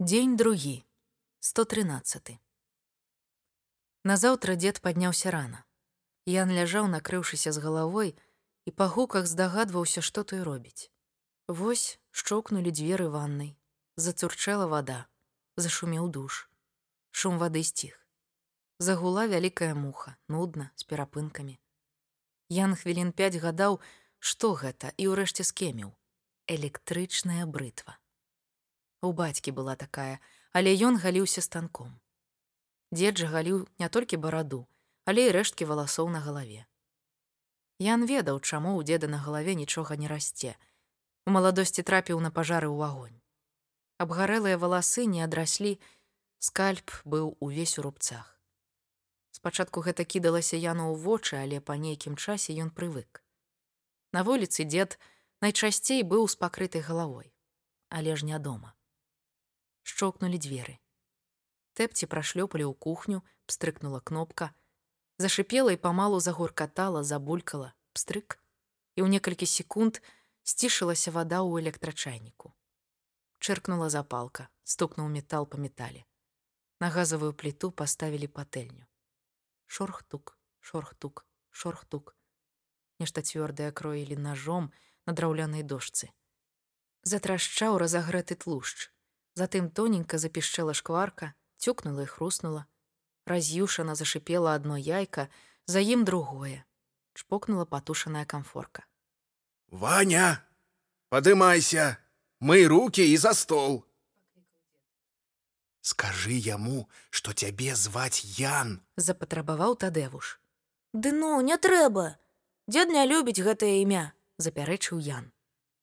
Дзень другі 113. Назаўтра дзед падняўся рана. Ян ляжаў, накрыўшыся з галавой і па гуках здагадваўся, што той робіць. Вось шчоўкнулі дзверы ваннай, зацурчэла вада, зашумеў душ. Шум вады сціх. Загула вялікая муха, нудна, з перапынкамі. Ян хвілін пяць гадаў, што гэта і ўрэшце скеміў: электрычная брытва. У бацькі была такая, але ён галіўся станком. Дзед жа галіў не толькі бараду, але і рэшткі валасоў на галаве. Ян ведаў, чаму ў дзеда на галаве нічога не расце. У маладосці трапіў на пажары ў агонь. Абгарэлыя валасы не адраслі, скальп быў увесь у рубцах. Спачатку гэта кідалася яну ў вочы, але па нейкім часе ён прывык. На вуліцы дзед найчасцей быў з пакрытай галавой, але ж не дома шчокнули дзверы. Тэпці прашлёпалі ў кухню, пстрыкнула кнопка, зашипела і памалу загуркатала, забулькала, пстрык, і ў некалькі секунд сцішылася вада ў электрачайніку. Чыркнула запалка, стукнуў метал па метале. На газавую пліту паставілі патэльню. Шорхтук, шорхтук, шорхтук. Нешта цвёрдае кроілі ножом на драўлянай дошцы. Затрашчаў разагрэты тлушч. Затым тоненька запішчэла шкварка, цюкнула і хрустнула. Раз'юшана зашипела одно яйка, за ім другое. Чпокнула патушаная камфорка. Ваня, падымайся, мы руки і за стол. Скажы яму, што цябе зваць Ян, запатрабаваў тадэвуш. Ды ну, не трэба. Дзед не любіць гэтае імя, запярэчыў Ян.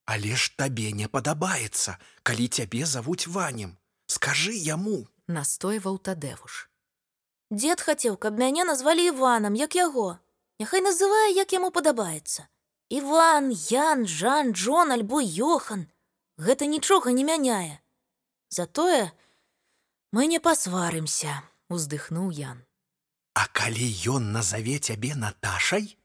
Але ж табе не падабаецца, калі цябе завуць ванем. Скажы яму, настойваў тадэвуш. Дзед хацеў, каб мяне назвалі Іванам, як яго. Няхай называе, як яму падабаецца. Іван, Ян, Жан, Джон альбо Йохан. Гэта нічога не мяняе. Затое мы не пасварымся, уздыхнуў Ян. А калі ён назаве цябе Наташай,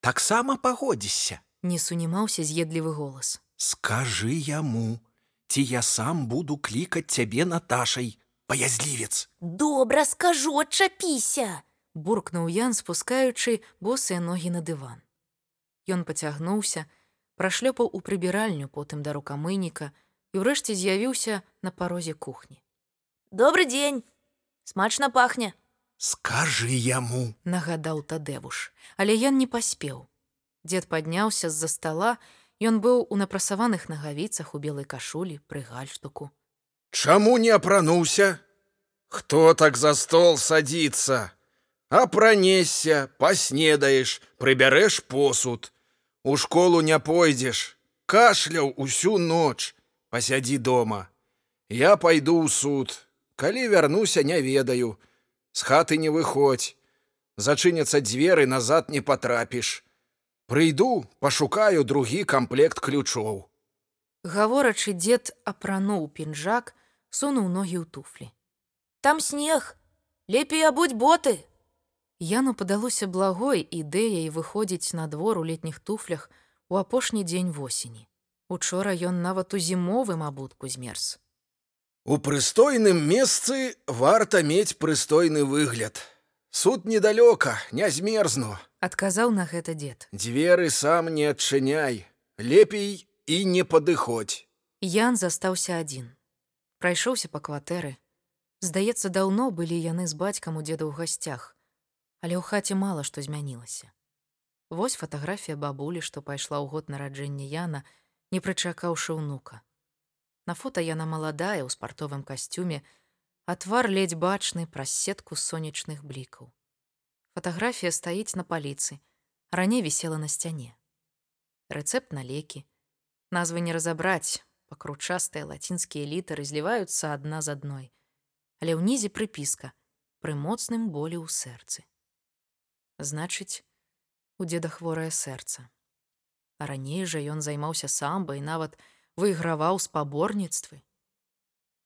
таксама пагодзішся не сунімаўся з'едлівы голас. Скажы яму, ці я сам буду клікаць цябе Наташай, паязлівец. Добра скажу, адчапіся, буркнуў Ян, спускаючы босыя ногі на дыван. Ён пацягнуўся, прашлёпаў у прыбіральню потым да рукамыніка і ўрэшце з'явіўся на парозе кухні. Добры дзень, смачна пахне. Скажы яму, нагадаў тадэвуш, але ён не паспеў. Дзед падняўся з-за стола, Ён быў у напрасаваных нагавіцах у белай кашулі пры гальштуку. Чаму не апрануўся? Хто так за стол садіцца? Апранесся, паснедаеш, прыбярэш посуд. У школу не пойдзеш, кашляў усю ноч, пасядзі дома. Я пайду ў суд, калі вярнуся, не ведаю, з хаты не выходзь. Зачыняцца дзверы назад не патрапіш. Прыйду, пашукаю другі камплект ключоў. Гаворачы дзед апрануў пінжак, сунуў ногі ў туфлі. Там снег, лепей абудь боты. Яну падалося благой ідэяй выходзіць на двор у летніх туфлях у апошні дзень восені. Учора ён нават у зімовым абутку змерз. У прыстойным месцы варта мець прыстойны выгляд. Суд недалёка, не змерзну адказаў на гэта дзед. Дзверы сам не адчыняй, лепей і не падыходзь. Ян застаўся адзін. Прайшоўся па кватэры. Здаецца, даўно былі яны з бацькам у дзеда ў гасцях, але ў хаце мала што змянілася. Вось фатаграфія бабулі, што пайшла ў год нараджэння Яна, не прычакаўшы ўнука. На фота яна маладая ў спартовым касцюме, а твар ледзь бачны праз сетку сонечных блікаў. Фатаграфія стаіць на паліцы, раней вісела на сцяне. Рэцэпт на лекі. Назвы не разабраць, пакручастыя лацінскія літары зліваюцца адна з адной. Але ўнізе прыпіска пры моцным болі ў сэрцы. Значыць, у дзеда хворае сэрца. А раней жа ён займаўся самбай, нават выйграваў спаборніцтвы.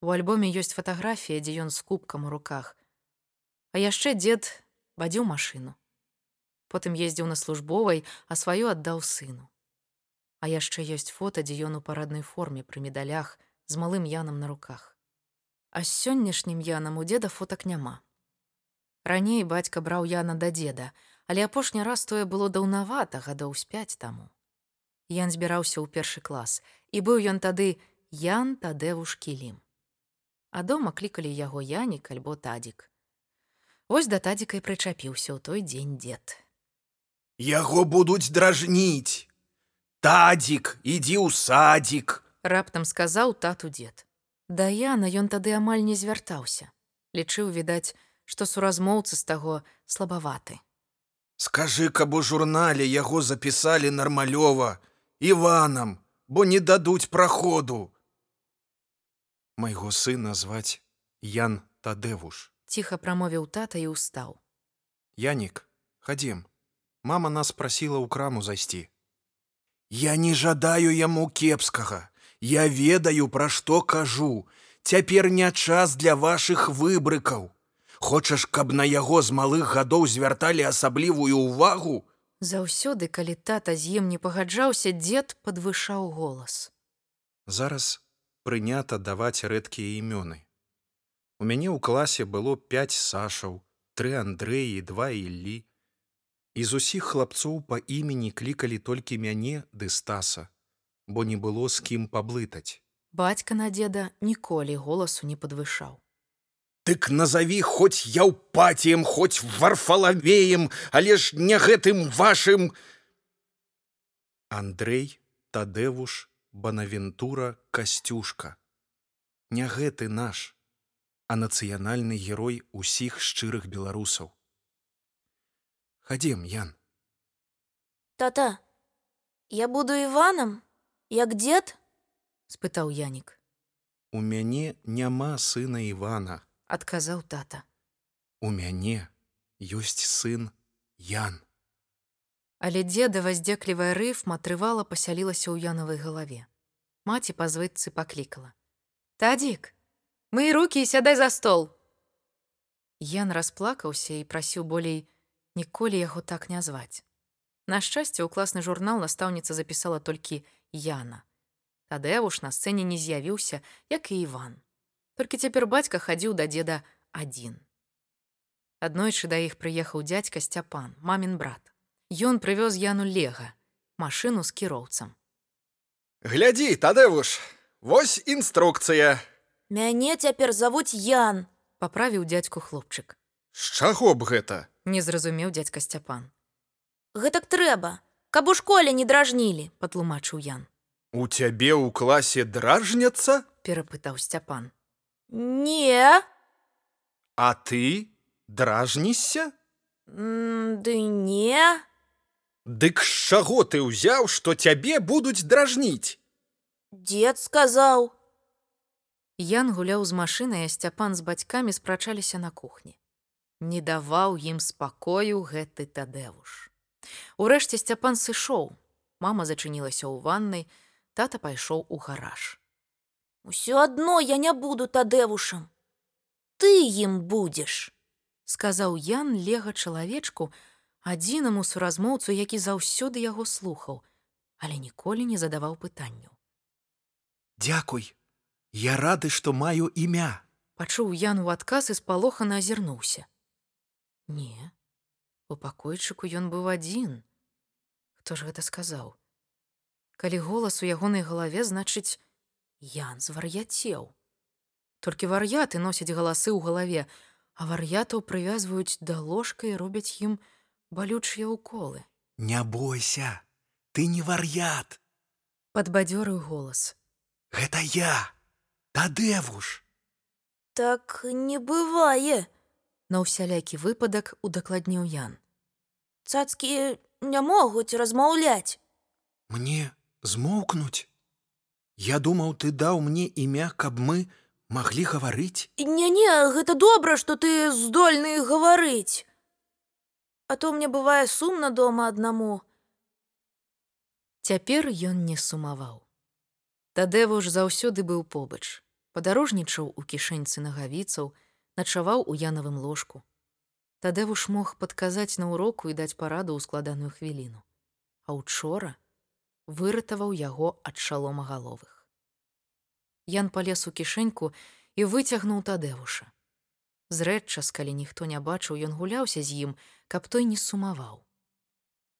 У альбоме ёсць фатаграфія, дзе ён з кубкам у руках. А яшчэ дзед вадзіў машыну. Потым ездзіў на службовай, а сваю аддаў сыну. А яшчэ ёсць фота, дзе ён у параднай форме пры медалях з малым янам на руках. А з сённяшнім янам у дзеда фотак няма. Раней бацька браў яна да дзеда, але апошні раз тое было даўнавата гадоў з пяць таму. Ян збіраўся ў першы клас, і быў ён тады Ян Тадэвуш Кілім. А дома клікалі яго Янік альбо тадзік. Вось да тадзіка і прычапіўся ў той дзень дзед. Яго будуць дражніць. Тадзік, ідзі ў садзік. Раптам сказаў тату дзед. Да Яна ён тады амаль не звяртаўся. Лічыў, відаць, што суразмоўцы з таго слабаваты. Скажы, каб у журнале яго запісалі нармалёва, Іванам, бо не дадуць праходу. Майго сына зваць Ян Тадэвуш. Ціха прамовіў тата і ўстаў. Янік, хадзем. Мама нас прасіла ў краму зайсці. Я не жадаю яму кепскага. Я ведаю, пра што кажу. Цяпер не час для вашых выбрыкаў. Хочаш, каб на яго з малых гадоў звярталі асаблівую ўвагу? Заўсёды, калі тата з ім не пагаджаўся, дзед падвышаў голас. Зараз прынята даваць рэдкія імёны. У мяне ў класе было пяць сашаў, тры Андрэі, два Іллі. І з усіх хлапцоў па імені клікалі толькі мяне ды стаса, бо не было з кім паблытаць. Бацька на дзеда ніколі голасу не падвышаў. Дык назаві хоць яўпаціем, хоць варфалавеем, але ж не гэтым вашым. Андрэй, Тадэвуш, Банавентура, Касцюшка. Не гэты наш, а нацыянальны герой усіх шчырых беларусаў. Хадзем, Ян. Тата, я буду Іванам, як дзед? спытаў Янік. У мяне няма сына Івана. Адказаў тата. У мяне ёсць сын Ян. Але дзедава здзеклівая рыфма трывала пасялілася ў янавай галаве. Маці па звыцы паклікала: « Тадзік, мы рукі і сядай за стол. Ян расплакаўся і прасіў болей ніколі яго так не зваць. На шчасце, у класны журнал настаўніца запісала толькі Яна. Тадэвуш на сцэне не з'явіўся, як і Іван. Толькі цяпер бацька хадзіў да дзеда адзін. Аднойчы да іх прыехаў дзядзька сцяпан, мамін брат. Ён прывёз яну лега, машыну з кіроўцам. Глядзі, Тадэвуш, Вось інструкцыя. Мяне цяпер завуць Ян. Паправіў дзядзьку хлопчык. З чаго б гэта? Не зразумеў дзядзька сцяпан. Гэтак трэба, каб у школе не дражнілі, патлумачыў Ян. У цябе ў класе дражняцца? перапытаў сцяпан. Не, А ты дражнішся? Ды не. Дык з чаго ты ўзяў, што цябе будуць дражніць? Дед сказаў, Ян гуляў з машынай, а сцяпан з бацькамі спрачаліся на кухні. Не даваў ім спакою гэты тадэвуш. Урэшце сцяпан сышоў. Мама зачынілася ў ваннай, тата пайшоў у гараж. усё адно я не буду тадэвушам. Ты ім будзеш. сказаў Ян лега чалавечку, адзінаму суразмоўцу, які заўсёды яго слухаў, але ніколі не задаваў пытанняў. Дзякуй. Я рады, што маю імя. Пачуў Ян у адказ і спалохана азірнуўся. Не, у пакойчыку ён быў адзін. Хто ж гэта сказаў? Калі голас у ягонай галаве, значыць, Ян звар'яцеў. Толькі вар'яты носяць галасы ў галаве, а вар'ятаў прывязваюць да ложка і робяць ім балючыя ўколы. Не бойся, ты не вар'ят. Падбадзёрыў голас. Гэта я. Тадэвуш. Так не бывае. На ўсялякі выпадак удакладніў Ян. Цацкі не могуць размаўляць. Мне змоўкнуць. Я думаў, ты даў мне імя, каб мы маглі гаварыць. Не-не, гэта добра, што ты здольны гаварыць. А то мне бывае сумна дома аднаму. Цяпер ён не сумаваў. Тадэвуш заўсёды быў побач, падарожнічаў у кішэньцы нагавіцаў, начаваў у янавым ложку. Тадэвуш мог падказаць на ўроку і даць параду ў складаную хвіліну. А учора выратаваў яго ад шаломагаловых. Ян палез у кішэньку і выцягнуў тадэвуша. Зрэдчас, калі ніхто не бачыў, ён гуляўся з ім, каб той не сумаваў.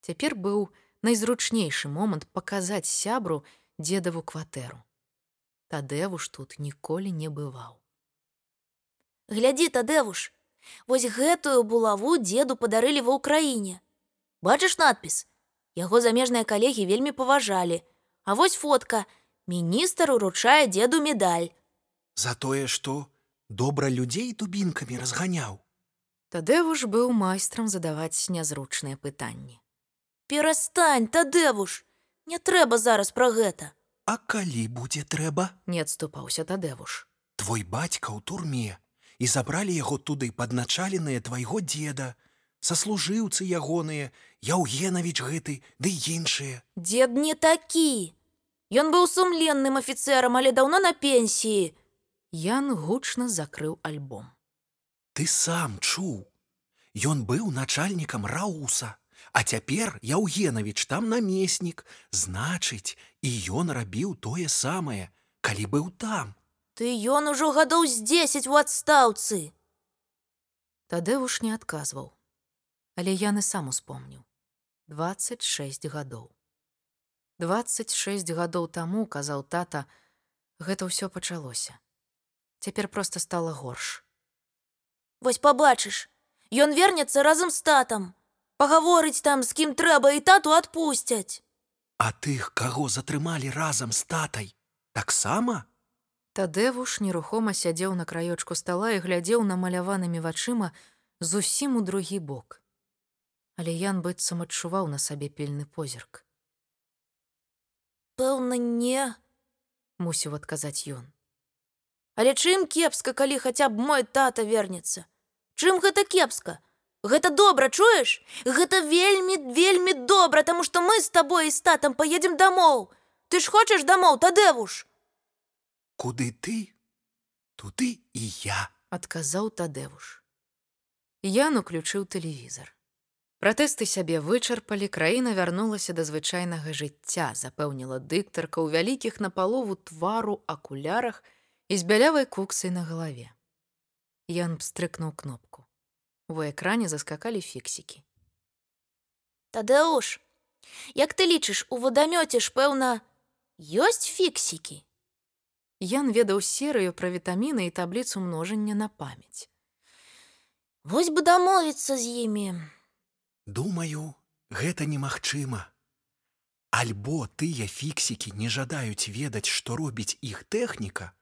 Цяпер быў найзручнейшы момант паказаць сябру дзедаву кватэру. Тадэвуш тут ніколі не бываў. Глядзі, тадэвуш, вось гэтую булаву дзеду падарылі ва ўкраіне. Бачыш надпіс. Яго замежныя калегі вельмі паважалі. А вось фотка. Міністр уручае дзеду медаль. За тое, што добра людзей дубінкамі разганяў. Тадэвуш быў майстрам задаваць нязручныя пытанні. Перастань, тадэвуш, Не трэба зараз пра гэта. А калі будзе трэба, Не адступаўся тадэвуш. твой бацька ў турме і забралі яго туды падначаленыя твайго деда, саслужыўцы ягоныя, Яўгенавіч гэты, ды іншыя. Дзед не такі. Ён быў сумленным афіцэрам, але даўно на пенсіі. Ян гучна закрыў альбом. Ты сам чуў. Ён быў начальнікам Рауса, А цяпер Яўгенавіч там намеснік, значыць, і ён рабіў тое самае, калі быў там. Ты ён ужо гадоў з 10 у адстаўцы. Тадэвуш не адказваў. Але яны сам успомніў. 26 гадоў. 26 гадоў таму, казаў тата, гэта ўсё пачалося. Цяпер проста стала горш. Вось пабачыш, Ён вернецца разам з татам. Пагаворыць там, з кім трэба і тату адпусцяць. А тых, каго затрымалі разам з татай, таксама? Тадэвуш нерухома сядзеў на краёчку стала і глядзеў намаляванымі вачыма зусім у другі бок. Але Ян быццам адчуваў на сабе пільны позірк. Пэўна, не. мусіў адказаць ён. Але чым кепска, калі хаця б мой тата вернецца. Чым гэта кепска? Гэта добра, чуеш? Гэта вельмі, вельмі добра, таму што мы з табой і з татам паедзем дамоў. Ты ж хочаш дамоў, тадэвуш. Куды ты? Туды і я. адказаў тадэвуш. Ян уключыў тэлевізор. Пратэсты сябе вычарпалі, краіна вярнулася да звычайнага жыцця, запэўніла дыктарка ў вялікіх напалову твару акулярах і з бялявай куксай на галаве. Ян пстрыкнуў кнопку. У экране заскакалі фіксікі. Тадэуш, як ты лічыш, у вадамёце ж пэўна, ёсць фіксікі. Ян ведаў серыю пра вітаміны і табліцу множання на памяць. Вось бы дамовіцца з імі. Думаю, гэта немагчыма. Альбо тыя фіксікі не жадаюць ведаць, што робіць іх тэхніка,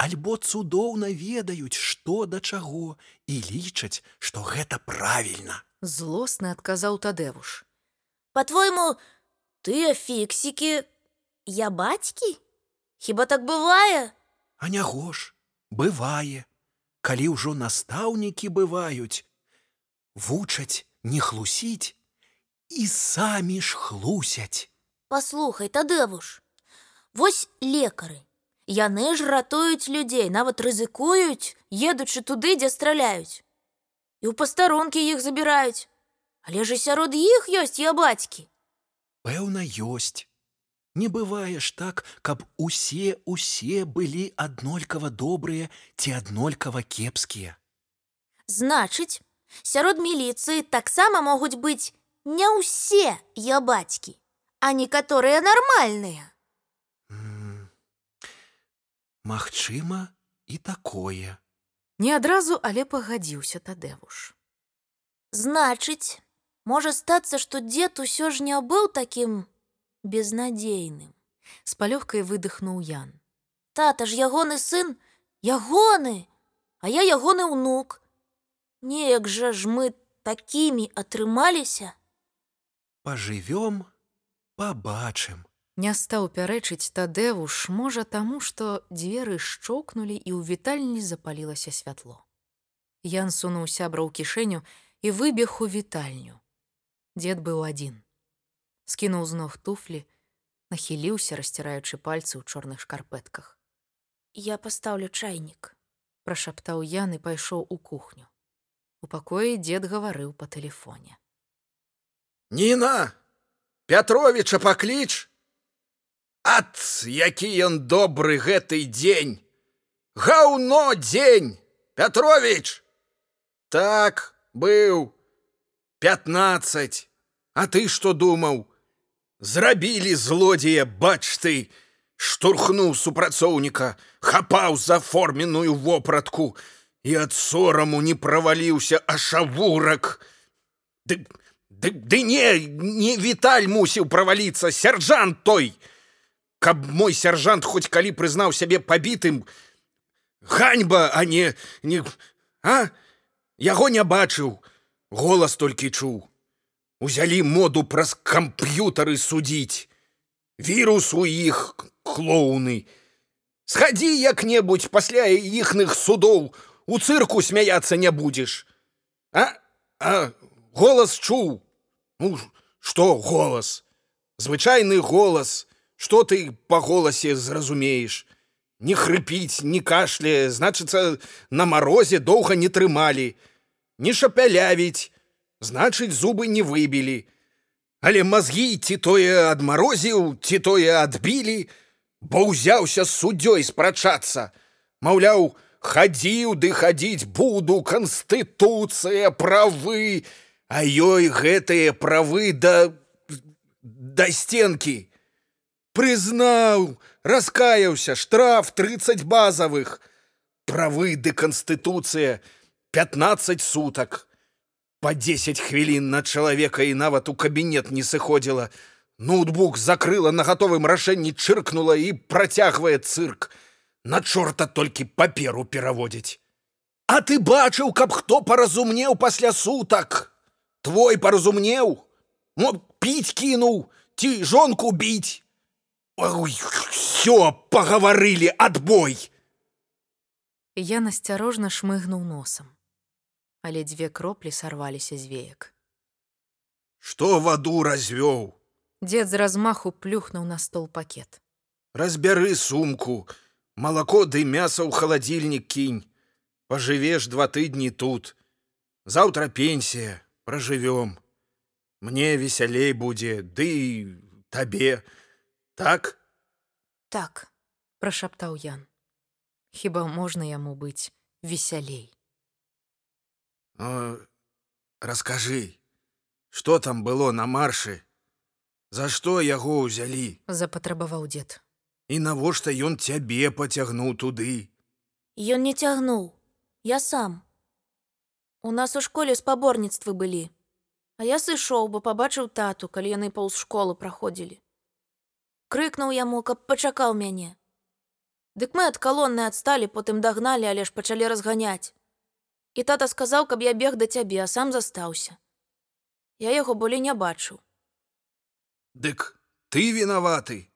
альбо цудоўна ведаюць, што да чаго і лічаць, што гэта правільна. Злосны адказаў тадэвуш. Па-твойму, тыя фіксікі, я бацькі? Хіба так бывае? А няго ж, бывае, калі ўжо настаўнікі бываюць, вучаць не хлусіць і самі ж хлусяць. Паслухай, тадэвуш. Вось лекары. Яны ж ратуюць людзей, нават рызыкуюць, едучы туды, дзе страляюць. І ў пастарункі іх забіраюць. Але ж і сярод іх ёсць я бацькі. Пэўна, ёсць. Не бывае ж так, каб усе усе былі аднолькава добрыя ці аднолькава кепскія. Значыць, сярод міліцыі таксама могуць быць не ўсе я бацькі, а некаторыя нармальныя. Магчыма, і такое. Не адразу, але пагадзіўся тадэвуш. Значыць, можа стацца, што дзед усё ж не быў такім безнадзейным. З палёгкай выдыхнуў Ян. Тата ж ягоны сын, ягоны, а я ягоны ўнук. Неяк жа ж мы такімі атрымаліся. Пажывём, пабачым. Не стаў пярэчыць тадэвуш, можа таму, што дзверы шчоўкнулі і ў вітальні запалілася святло. Ян сунуў сябра ў кішэню і выбег у вітальню. Дзед быў адзін. Скінуў з ног туфлі, нахіліўся, расціраючы пальцы ў чорных шкарпэтках. Я пастаўлю чайнік. Прашаптаў Ян і пайшоў у кухню. У пакоі дзед гаварыў па тэлефоне. Ніна, Пятровіча пакліч. Ат, які ён добры гэты дзень. Гаўно дзень, Пятрович! Так, быў. Пятнаццаць. А ты што думаў? Зрабілі злодзея, бач ты, штурхнуў супрацоўніка, хапаў за форменную вопратку і ад сораму не праваліўся ашавурак. Ды, ды, ды не, не Віталь мусіў праваліцца, сяржант той. Каб мой сяржант хоць калі прызнаў сябе пабітым, ганьба, а не, не а? Яго не бачыў, голас толькі чуў. Узялі моду праз камп'ютары судзіць. Вірус у іх клоуны. Схадзі як-небудзь пасля іхных судоў у цырку смяяцца не будзеш. А, а голас чуў. Ну, што голас? Звычайны голас. Што ты па голасе зразумееш? Не хрыпіць, не кашляе, значыцца, на марозе доўга не трымалі не шапялявіць, значыць, зубы не выбілі. Але мазгі ці тое адмарозіў, ці тое адбілі, бо ўзяўся з суддзёй спрачацца. Маўляў, хадзіў ды хадзіць буду, канстытуцыя, правы, А ёй гэтыя правы да да сценкі. Прызнаў, раскаяўся, штраф 30 базавых. Правы ды канстытуцыя, 15 суток. По 10 хвілін на чалавека і нават у кабінет не сыходзіла. Ноутбук закрыла на гатовым рашэнні чыркнула і працягвае цырк. На чорта толькі паперу пераводзіць. А ты бачыў, каб хто паразумнеў пасля сутак. Твой паразумнеў, Мо піць кінуў, ці жонку біць. Ой, все, пагаварылі адбой. Я насцярожна шмыгнуў носам але дзве кроплі сарваліся з веек. Што ваду развёў? Дзед з размаху плюхнуў на стол пакет. Разбяры сумку, малако ды мяса ў халадзільнік кінь. Пажывеш два тыдні тут. Заўтра пенсія, пражывём. Мне весялей будзе, ды табе. Так? Так, прашаптаў Ян. Хіба можна яму быць весялей. О, расскажы, что там было на маршы? За што яго ўзялі? запатрабаваў дзед. І навошта ён цябе пацягнуў туды? Ён не цягнуў, я сам. У нас у школе спаборніцтвы былі. А я сышоў, бо пабачыў тату, калі яны паўз школу праходзілі. Крыкнуў яму, каб пачакаў мяне. Дык мы ад калонны адсталі, потым дагналі, але ж пачалі разганяць. І тата сказаў, каб я бег да цябе, а сам застаўся. Я яго болей не бачыў. Дык ты вінаваты.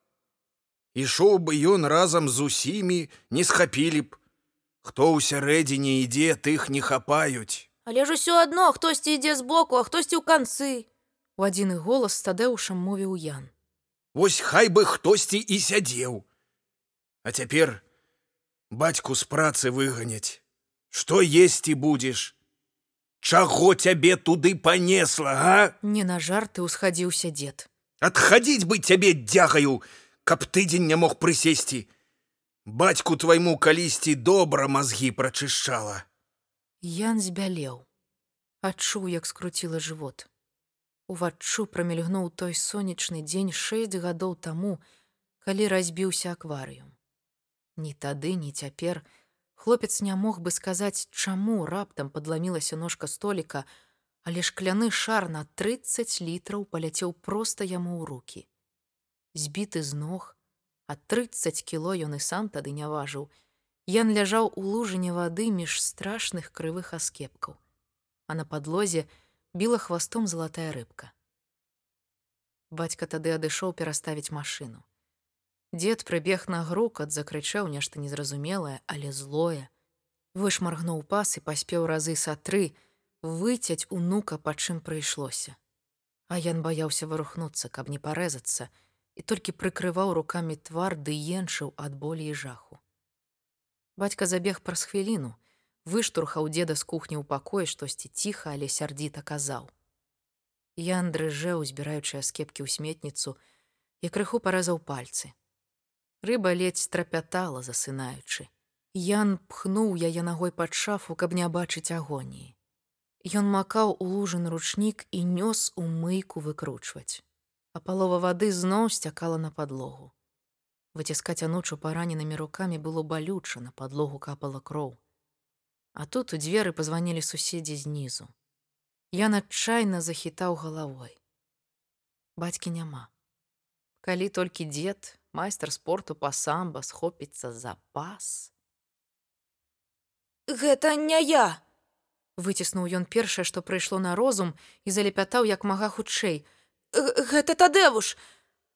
Ішоў бы ён разам з усімі, не схапілі б. Хто ўсярэдзіне ідзе, тых не хапаюць. Але ж усё адно, хтосьці ідзе збоку, а хтосьці ў канцы. У адзіны голас стадэўшам мовіў Ян. Вось хай бы хтосьці і сядзеў. А цяпер бацьку з працы выганяць. Што есці будзеш? Чаго цябе туды панесла, а? Не на жарты ўсхадзіўся дзед. Адхадзіць бы цябе дзягаю, каб тыдзень не мог прысесці. Бацьку твайму калісьці добра мазгі прачышчала. Ян збялеў, адчуў, як скруціла жывот. Уваччу прамільгнуў той сонечны дзень шэсць гадоў таму, калі разбіўся акварыум. Ні тады, ні цяпер, Хлопец не мог бы сказаць, чаму раптам падламілася ножка століка, але шкляны шар на 30 літраў паляцеў проста яму ў руки. Збіты з ног, а 30 кіло ён і сам тады не важыў. Ян ляжаў у лужыне вады між страшных крывых аскепкаў, а на падлозе біла хвастом залатая рыбка. Бацька тады адышоў пераставіць машыну. Дед прыбег на грукат, закрычаў нешта незразумелае, але злое. Вышмаргнуў пас і паспеў разы са тры выцяць унука, па чым прыйшлося. А ян баяўся вырухнуцца, каб не парэзацца, і толькі прыкрываў рукамі твар ды еншыў ад болі і жаху. Бацька забег праз хвіліну, выштурхаў деда з кухні ў пакоі штосьці ціха, але сярдзіта казаў. Ян дрыжэў, збіраючы аскепкі ў сметніцу, і крыху паразаў пальцы. Рыба ледзь трапятала, засынаючы. Ян пхнуў яе нагой пад шафу, каб не бачыць агоніі. Ён макаў у лужын ручнік і нёс у мыйку выкручваць, а палова вады зноў сцякала на падлогу. Выціскаць анучу параненымі рукамі было балюча, на падлогу капала кроў. А тут у дзверы пазванілі суседзі знізу. Ян адчайна захітаў галавой. Бацькі няма. Калі толькі дзед, майстар спорту па самба схопіцца за пас. Гэта не я. Выціснуў ён першае, што прыйшло на розум і залепятаў як мага хутчэй. Гэта тадэвуш.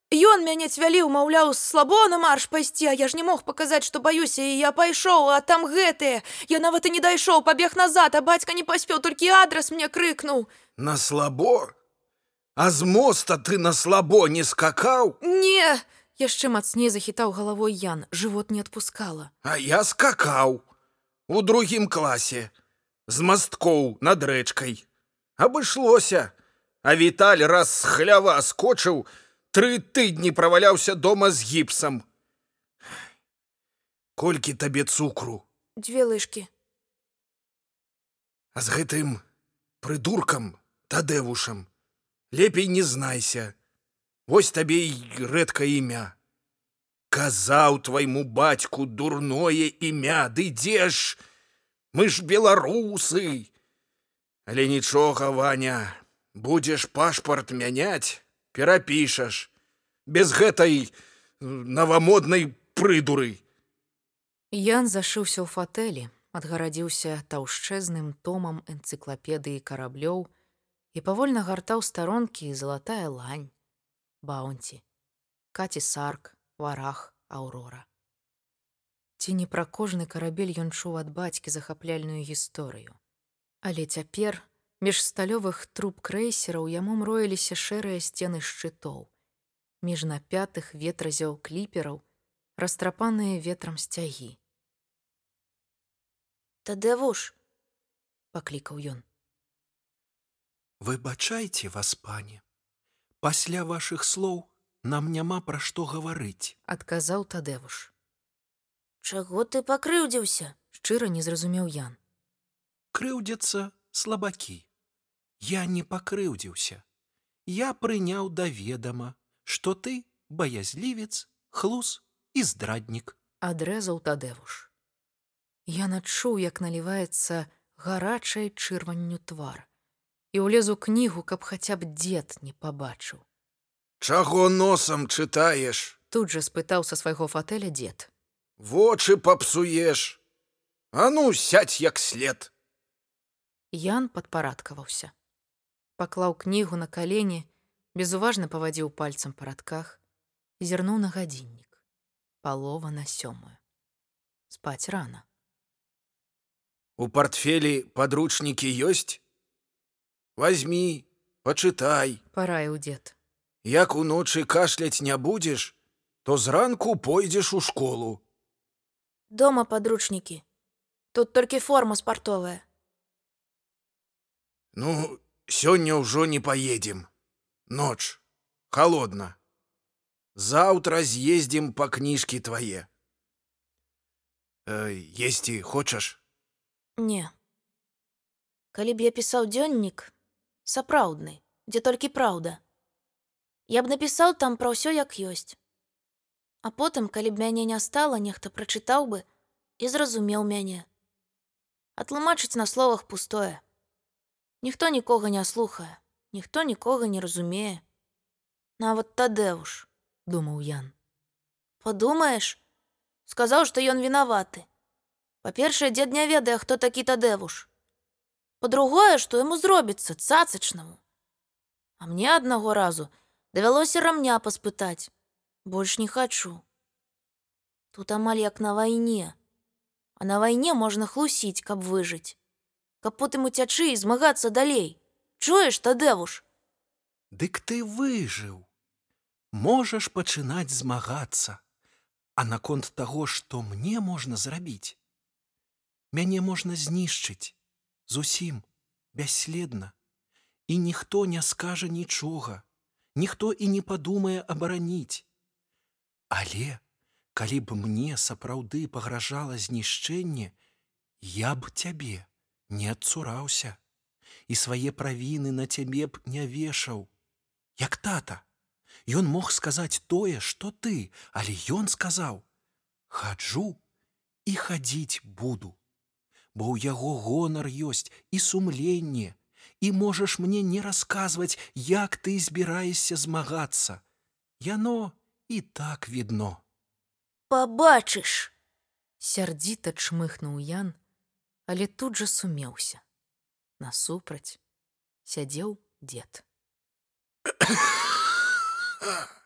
Ён мяне цвяліў, маўляў, слабо на марш пайсці, а я ж не мог паказаць, што баюся, і я пайшоў, а там гэтыя. Я нават і не дайшоў, пабег назад, а бацька не паспеў, толькі адрас мне крыкнуў. На слабо? А з моста ты на слабо не скакаў, Не, Яшчэ мацней захітаў галавой Ян, жывот не адпускала. а я скакаў у другім класе з масткоў над рэчкай. Абышлося, а Віталь раз з хлява скочыў, тры тыдні праваляўся дома з гіпсам. Колькі табе цукру, дзве лыжкі. а з гэтым прыдуркам тадэвушам лепей не знайся. Вось табе і рэдка імя. Казаў твайму бацьку дурное імя, ды дзе ж? Мы ж беларусы. Але нічога, Ваня, будзеш пашпарт мяняць, перапішаш без гэтай навамоднай прыдуры. Ян зашыўся ў фатэлі, адгарадзіўся таўшчэзным томам энцыклапедыі караблёў і павольна гартаў старонкі залатая лань, баунці, каці сарк, варах, аўрора. Ці не пра кожны карабель ён чуў ад бацькі захапляльную гісторыю. Але цяпер між сталёвых труб крэйсераў яму мроіліся шэрыя сцены шчытоў, між напятых ветразяў кліпераў, растрапаныя ветрам сцягі. Тадэвуш, паклікаў ён. Выбачайце вас, пане. Пасля вашых слоў нам няма пра што гаварыць. адказаў тадэвуш. чаго ты пакрыўдзіўся? Шчыра не зразумеў Ян. Крыўдзяцца слабакі. Я не пакрыўдзіўся. Я прыняў да ведама, што ты баязлівец, хлус і здраднік. адрэзаў тадэвуш. Я адчуў, як наліваецца гарачай чырванню твар і ўлезу кнігу, каб хаця б дзед не пабачыў. Чаго носам чытаеш? Тут жа спытаў са свайго фатэля дзед. Вочы папсуеш. А ну сядь як след. Ян падпарадкаваўся. Паклаў кнігу на калені, безуважна павадзіў пальцам па радках, зірнуў на гадзіннік. Палова на сёмую. Спаць рана. У портфелі падручнікі ёсць? Возьмі, пачытай. Параіў дзед. Як уночы кашляць не будзеш, то зранку пойдзеш у школу. Дома падручнікі. Тут толькі форма спартовая. Ну, сёння ўжо не поедем. Ноч, холодна. Заўтра з'ездзім па кніжкі твае. Э, есці хочаш? Не. Калі б я пісаў дзённік, сапраўдны, дзе толькі праўда. Я б напісаў там пра ўсё як ёсць. А потым, калі б мяне не стала, нехта прачытаў бы і зразумеў мяне. А тлумачыць на словах пустое. Ніхто нікога не слухае, ніхто нікога не разумее. Нават тадэуш, думаў Ян. падумаеш, сказаў, што ён вінаваты. Па-першае, дзед не ведае, хто такі тадэвуш. Па-другое, што яму зробіцца цацачнаму. А мне аднаго разу давялося рамня паспытаць. Больш не хачу. Тут амаль як на вайне. А на вайне можна хлусіць, каб выжыць. Каб потым уцячы і змагацца далей. Чуеш, тадэвуш? Дык ты выжыў. Можаш пачынаць змагацца. А наконт таго, што мне можна зрабіць. Мяне можна знішчыць зусім бясследна. І ніхто не скажа нічога, ніхто і не падумае абараніць. Але калі б мне сапраўды пагражала знішчэнне, я б цябе не адцураўся і свае правіны на цябе б не вешаў. Як тата, Ён мог сказаць тое, што ты, але ён сказаў: « Хаджу і хадзіць буду, бо ў яго гонар ёсць і сумленне, і можаш мне не расказваць, як ты збіраешся змагацца. Яно і так відно. Пабачыш. Сярдзіта чмыхнуў Ян, але тут жа сумеўся. Насупраць сядзеў дзед. Ah.